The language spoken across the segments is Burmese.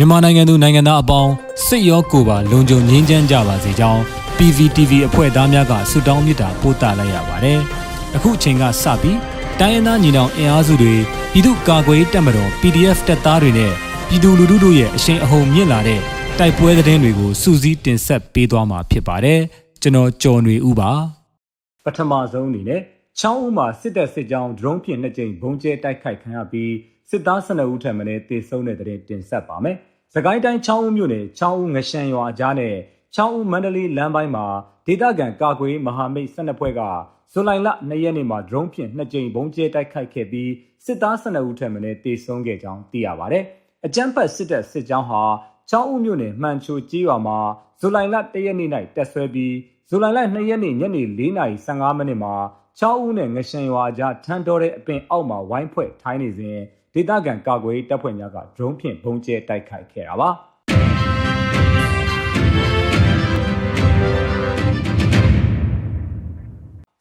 မြန်မာနိုင်ငံသူနိုင်ငံသားအပေါင်းစိတ်ရောကိုယ်ပါလုံခြုံငြိမ်းချမ်းကြပါစေကြောင်း PVTV အဖွဲ့သားများကဆုတောင်းမေတ္တာပို့သလိုက်ရပါတယ်။အခုအချိန်ကစပြီးတိုင်းရင်းသားညီနောင်အင်အားစုတွေပြည်သူ့ကာကွယ်ရေးတပ်မတော် PDF တပ်သားတွေနဲ့ပြည်သူလူထုတို့ရဲ့အရှိန်အဟုန်မြင့်လာတဲ့တိုက်ပွဲသတင်းတွေကိုစူးစီးတင်ဆက်ပေးသွားမှာဖြစ်ပါတယ်။ကျွန်တော်ကျော်နေဦးပါ။ပထမဆုံးအနေနဲ့ချောင်းဦးမှာစစ်တပ်စစ်ကြောင်းဒရုန်းဖြင့်နှစ်ကြိမ်ဘုံကျဲတိုက်ခိုက်ခံရပြီး စစ်သား12ဦးထပ်မံတေဆုံးတဲ့တဲ့တင်ဆက်ပါမယ်။စကိုင်းတိုင်းချောင်းဦးမြို့နယ်ချောင်းဦးငရှမ်းရွာအကြားနဲ့ချောင်းဦးမန္တလေးလမ်းပိုင်းမှာဒေသခံကာကွယ်မဟာမိတ်12ဖွဲ့ကဇူလိုင်လ2ရက်နေ့မှာဒရုန်းဖြင့်နှစ်ကြိမ်ဘုံကျဲတိုက်ခိုက်ခဲ့ပြီးစစ်သား12ဦးထပ်မံတေဆုံးခဲ့ကြောင်းသိရပါတယ်။အကြမ်းဖက်စစ်တပ်စစ်ကြောင်းဟာချောင်းဦးမြို့နယ်မှန်ချိုကြီးရွာမှာဇူလိုင်လ1ရက်နေ့၌တက်ဆွဲပြီးဇူလိုင်လ2ရက်နေ့ညနေ4:15မိနစ်မှာချောင်းဦးနဲ့ငရှန်ရွာကြားထန်းတော်တဲ့အပင်အောက်မှာဝိုင်းဖွဲ့ထိုင်းနေစဉ် ဒေသခံကာကွယ်တပ်ဖွဲ့များကဒရုန်းဖြင့်ပုံကျဲတိုက်ခိုက်ခဲ့တာပါ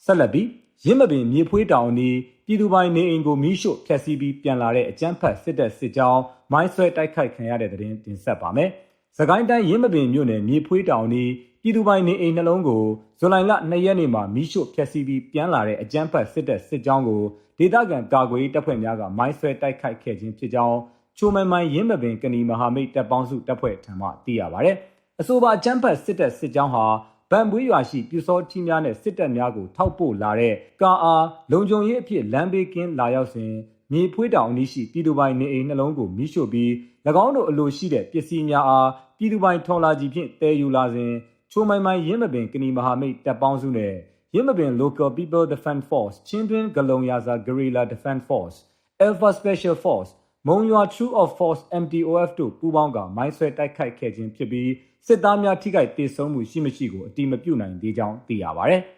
ဆက်လက်ပြီးရင်းမပင်မြေဖွေးတောင်နီးပြည်သူပိုင်နေအိမ်ကိုမီးရှို့ဖျက်ဆီးပြီးပြန်လာတဲ့အကြမ်းဖက်စစ်တပ်စစ်ကြောင်းမိုင်းဆွဲတိုက်ခိုက်ခံရတဲ့တဲ့တင်တင်ဆက်ပါမယ်။စကိုင်းတိုင်းရင်းမပင်မြို့နယ်မြေဖွေးတောင်နီးပြည်သူပိုင်နေအိမ်နှလုံးကိုဇူလိုင်လ2ရက်နေ့မှာမီးရှို့ဖျက်ဆီးပြီးပြန်လာတဲ့အကြမ်းဖက်စစ်တပ်စစ်ကြောင်းကို ဒေသခံကာကွယ်တပ်ဖွဲ့များကမိုင်းဆွဲတိုက်ခိုက်ခဲ့ခြင်းဖြစ်ကြောင်းချိုမိုင်မိုင်ရင်းမပင်ကဏီမဟာမိတ်တပ်ပေါင်းစုတပ်ဖွဲ့ထံမှသိရပါဗျ။အဆိုပါအကြမ်းဖက်စစ်တပ်စစ်ကြောင်းဟာဗန်ပွေးရွာရှိပြူစောထီးများနဲ့စစ်တပ်များကိုထောက်ပို့လာတဲ့ကာအားလုံခြုံရေးအဖြစ်လမ်းဘေးကင်းလာရောက်စဉ်မြေဖွေးတောင်အနီးရှိပြည်သူပိုင်နေအိမ်နှလုံးကိုမိရှို့ပြီး၎င်းတို့အလိုရှိတဲ့ပစ္စည်းများအားပြည်သူပိုင်ထော်လာကြီးဖြင့်တည်ယူလာစဉ်ချိုမိုင်မိုင်ရင်းမပင်ကဏီမဟာမိတ်တပ်ပေါင်းစုနဲ့ ရင်းမပင် Local People Defense Force ချင်းတွင်းဂလုံရာဇာ Guerrilla Defense Force Alpha Special Force မုံရွာ True of Force MTOF တို့ပူးပေါင်းကမိုင်းဆွဲတိုက်ခိုက်ခဲ့ခြင်းဖြစ်ပြီးစစ်သားများထိခိုက်ဒေဆုံးမှုရှိမရှိကိုအတိမပြုနိုင်သေးကြောင်းသိရပါဗျ။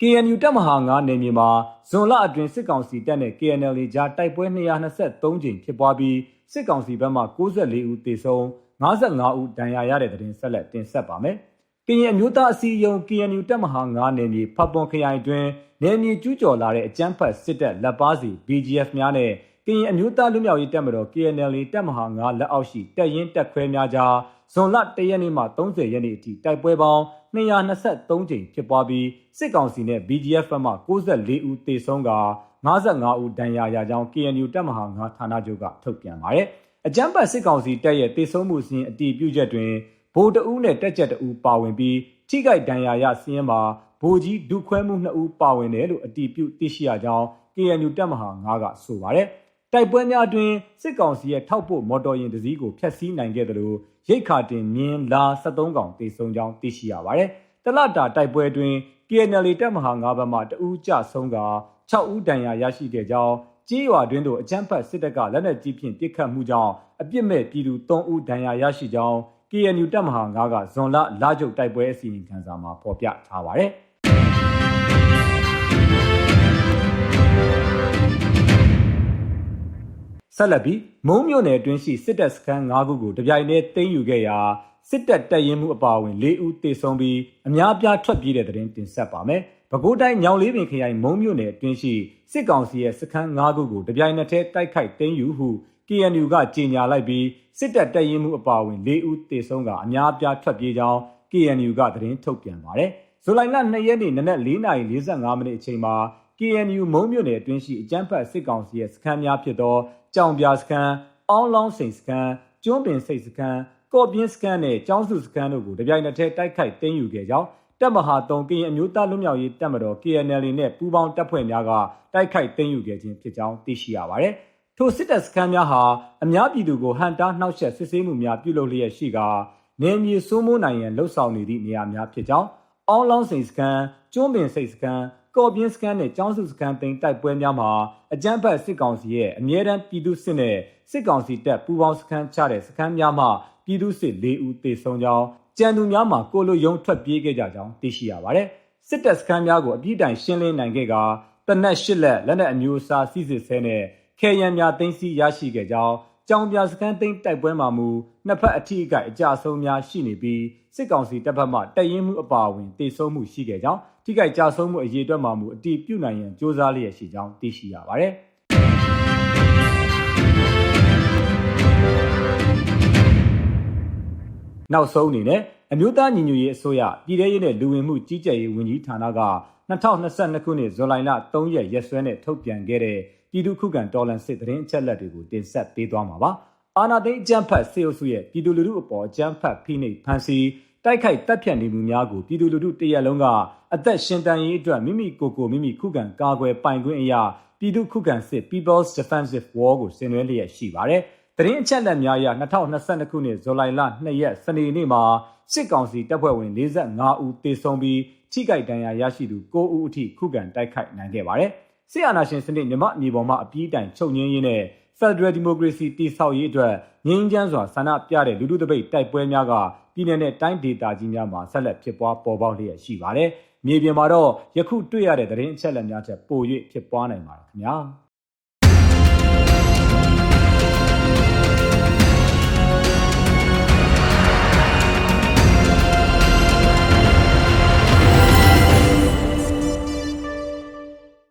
KNU တပ်မဟာ9နယ်မြေမှာဇွန်လအတွင်းစစ်ကောင်စီတပ်နဲ့ KNL ကြားတိုက်ပွဲ223ကြိမ်ဖြစ်ပွားပြီးစစ်ကောင်စီဘက်မှ94ဦးသေဆုံး 55ဦးဒဏ်ရာရတဲ့တဲ့တင်ဆက်လက်တင်ဆက်ပါမယ်။ကရင်အမျိုးသားအစည်းအရုံး KNU တပ်မဟာ9နယ်မြေဖပ်ပွန်ခရိုင်တွင်နယ်မြေကျူးကျော်လာတဲ့အကြမ်းဖက်စစ်တပ်လက်ပါစီ BGF များနဲ့ကရင်အမျိုးသားလူမျိုးရေးတပ်မတော် KNL တပ်မဟာ9လက်အောက်ရှိတပ်ရင်းတပ်ခွဲများကြားဇွန်လ1ရက်နေ့မှ30ရက်နေ့အထိတိုက်ပွဲပေါင်း223ကြိမ်ဖြစ်ပွားပြီးစစ်ကောင်စီနဲ့ BGF မှ94ဦးသေဆုံးက55ဦးဒဏ်ရာရကြောင်း KNU တပ်မဟာ9ဌာနချုပ်ကထုတ်ပြန်ပါတယ်။ အကြမ်းဖက်စစ်ကောင်စီတပ်ရဲ့သေဆုံးမှုစီရင်အတည်ပြုချက်တွင်ဗိုလ်တအူးနဲ့တက်ချက်တအူးပါဝင်ပြီးထိခိုက်ဒဏ်ရာရစီရင်မှာဗိုလ်ကြီးဒုခွဲမှု2ဦးပါဝင်တယ်လို့အတည်ပြုသိရှိရကြောင်း KNU တပ်မဟာ9ကဆိုပါတယ်။တိုက်ပွဲများအတွင်စစ်ကောင်စီရဲ့ထောက်ပို့မော်တော်ယာဉ်တစ်စီးကိုဖျက်ဆီးနိုင်ခဲ့တယ်လို့ရိတ်ခါတင်မြင်းလာ73កောင်တေဆုံးကြောင်းသိရှိရပါတယ်။တလတာတိုက်ပွဲအတွင်း KNL တပ်မဟာ9ဘက်မှတဦးကြဆုံးက6ဦးဒဏ်ရာရရှိခဲ့ကြောင်း ကြေးရွာတွင်သို့အကြမ်းဖက်စစ်တပ်ကလက်နက်ကြီးဖြင့်ပစ်ခတ်မှုကြောင့်အပြစ်မဲ့ပြည်သူ3ဦးဒဏ်ရာရရှိကြောင်း KNU တပ်မဟာ9ကဇွန်လလကျုပ်တိုက်ပွဲအစီရင်ခံစာမှာဖော်ပြထားပါတယ်။ဆက်လက်ပြီးမုံမြို့နယ်အတွင်းရှိစစ်တပ်စခန်း၅ခုကိုတပြိုင်တည်းသိမ်းယူခဲ့ရာ စစ်တပ်တပ်ရင်းမှုအပါအဝင်၄ဦးသေဆုံးပြီးအများပြားထွက်ပြေးတဲ့တဲ့တင်တင်ဆက်ပါမယ်။ပဲခူးတိုင်းညောင်လေးပင်ခရိုင်မုံမြို့နယ်အတွင်းရှိစစ်ကောင်စီရဲ့စခန်း၅ခုကိုတပြိုင်နက်တည်းတိုက်ခိုက်သိမ်းယူဟု KNU ကကြေညာလိုက်ပြီးစစ်တပ်တပ်ရင်းမှုအပါအဝင်၄ဦးသေဆုံးကအများပြားထွက်ပြေးကြောင်း KNU ကသတင်းထုတ်ပြန်ပါတယ်။ဇူလိုင်လ2ရက်နေ့နနက်4:45မိနစ်အချိန်မှာ KNU မုံမြို့နယ်အတွင်းရှိအကြမ်းဖက်စစ်ကောင်စီရဲ့စခန်းများဖြစ်သောကြောင်ပြစခန်း၊အောင်းလောင်းစိန်စခန်း၊ကျွန်းပင်စိတ်စခန်း၊ ကော့ပြင်းစခန်းနဲ့ကျောင်းစုစခန်းတို့ကိုတပြိုင်နက်တည်းတိုက်ခိုက်သိမ်းယူခဲ့ကြောင်းတပ်မဟာ3ကရင်အမျိုးသားလွတ်မြောက်ရေးတပ်မတော် KNL နဲ့ပူးပေါင်းတပ်ဖွဲ့များကတိုက်ခိုက်သိမ်းယူခဲ့ခြင်းဖြစ်ကြောင်းသိရှိရပါတယ်။ထိုစစ်တပ်စခန်းများဟာအများပြည်သူကိုဟန်တာနှောက်ယှက်စစ်ဆေးမှုများပြုလုပ်လျက်ရှိကာနေမြေစိုးမိုးနိုင်ရန်လှုပ်ဆောင်နေသည့်နေရာများဖြစ်ကြောင်းအောင်းလောင်းစိန်စခန်း၊ကျွန်းပင်စိတ်စခန်းကော့ပြင်းစခန်းနဲ့ကျောင်းစုစခန်းသိမ်းတိုက်ပွဲများမှာအကြမ်းဖက်စစ်ကောင်စီရဲ့အမြဲတမ်းပြည်သူစစ်နဲ့စစ်ကောင်စီတပ်ပူးပေါင်းစခန်းချတဲ့စခန်းများမှာ ပြည်သူစစ်၄ဦးသေဆုံးကြောင်းကြံသူများမှာကိုလိုယုံထွက်ပြေးခဲ့ကြကြောင်းသိရှိရပါတယ်။စစ်တပ်စခန်းများကိုအပြည့်တိုင်ရှင်းလင်းနိုင်ခဲ့ကတနက်၈လက်လက်နက်အမျိုးအစားစီးစစ်ဆဲနဲ့ခဲယံများသိမ်းဆည်းရရှိခဲ့ကြောင်းကြောင်ပြစခန်းသိမ်းတိုက်ပွဲမှာမူနှစ်ဖက်အထိအကိုက်အကြဆုံးများရှိနေပြီးစစ်ကောင်စီတပ်ဖက်မှတရင်မှုအပါအဝင်တေဆုံးမှုရှိခဲ့ကြောင်းထိခိုက်ကြဆုံးမှုအရေးအတွက်မှာမူအတီးပြုတ်နိုင်ရန်စ조사လျက်ရှိကြောင်းသိရှိရပါတယ်။ နောက်ဆုံးအနေနဲ့အမျိုးသားညီညွတ်ရေးအစိုးရပြည်ထရေးနဲ့လူဝင်မှုကြီးကြပ်ရေးဝန်ကြီးဌာနက2022ခုနှစ်ဇူလိုင်လ3ရက်ရက်စွဲနဲ့ထုတ်ပြန်ခဲ့တဲ့ပြည်သူ့ခုခံတော်လှန်စစ်တရင်အချက်လက်တွေကိုတင်ဆက်ပေးသွားမှာပါ။အာနာသိန်းအကြမ်းဖက်စေအုပ်စုရဲ့ပြည်သူလူထုအပေါ်အကြမ်းဖက်ဖိနှိပ်ဖန်ဆီးတိုက်ခိုက်တပ်ဖြတ်နေမှုများကိုပြည်သူလူထုတရက်လုံးကအသက်ရှင်တန်ရေးအတွက်မိမိကိုယ်ကိုမိမိခုခံကာကွယ်ပိုင်ခွင့်အရာပြည်သူခုခံစစ် People's Defensive War ကိုဆင်နွှဲလျက်ရှိပါတယ်။ တရင်အချက်လက်များအရ2022ခုနှစ်ဇူလိုင်လ2ရက်စနေနေ့မှာစစ်ကောင်စီတပ်ဖွဲ့ဝင်45ဦးသေဆုံးပြီးထိခိုက်ဒဏ်ရာရရှိသူ9ဦးအထိခုခံတိုက်ခိုက်နိုင်ခဲ့ပါတယ်။စစ်အာဏာရှင်စနစ်မြမအမြေပေါ်မှာအပြည့်တိုင်ချုပ်ငင်းရင်းနဲ့ Federal Democracy တည်ဆောက်ရေးအတွက်ငြင်းချမ်းစွာဆန္ဒပြတဲ့လူထုတပိတ်တိုက်ပွဲများကပြည်내နဲ့တိုင်းဒေသကြီးများမှာဆက်လက်ဖြစ်ပွားပေါ်ပေါက်လျက်ရှိပါတယ်။မြေပြင်မှာတော့ယခုတွေ့ရတဲ့သတင်းအချက်အလက်များထက်ပို၍ဖြစ်ပွားနိုင်ပါတယ်ခင်ဗျာ။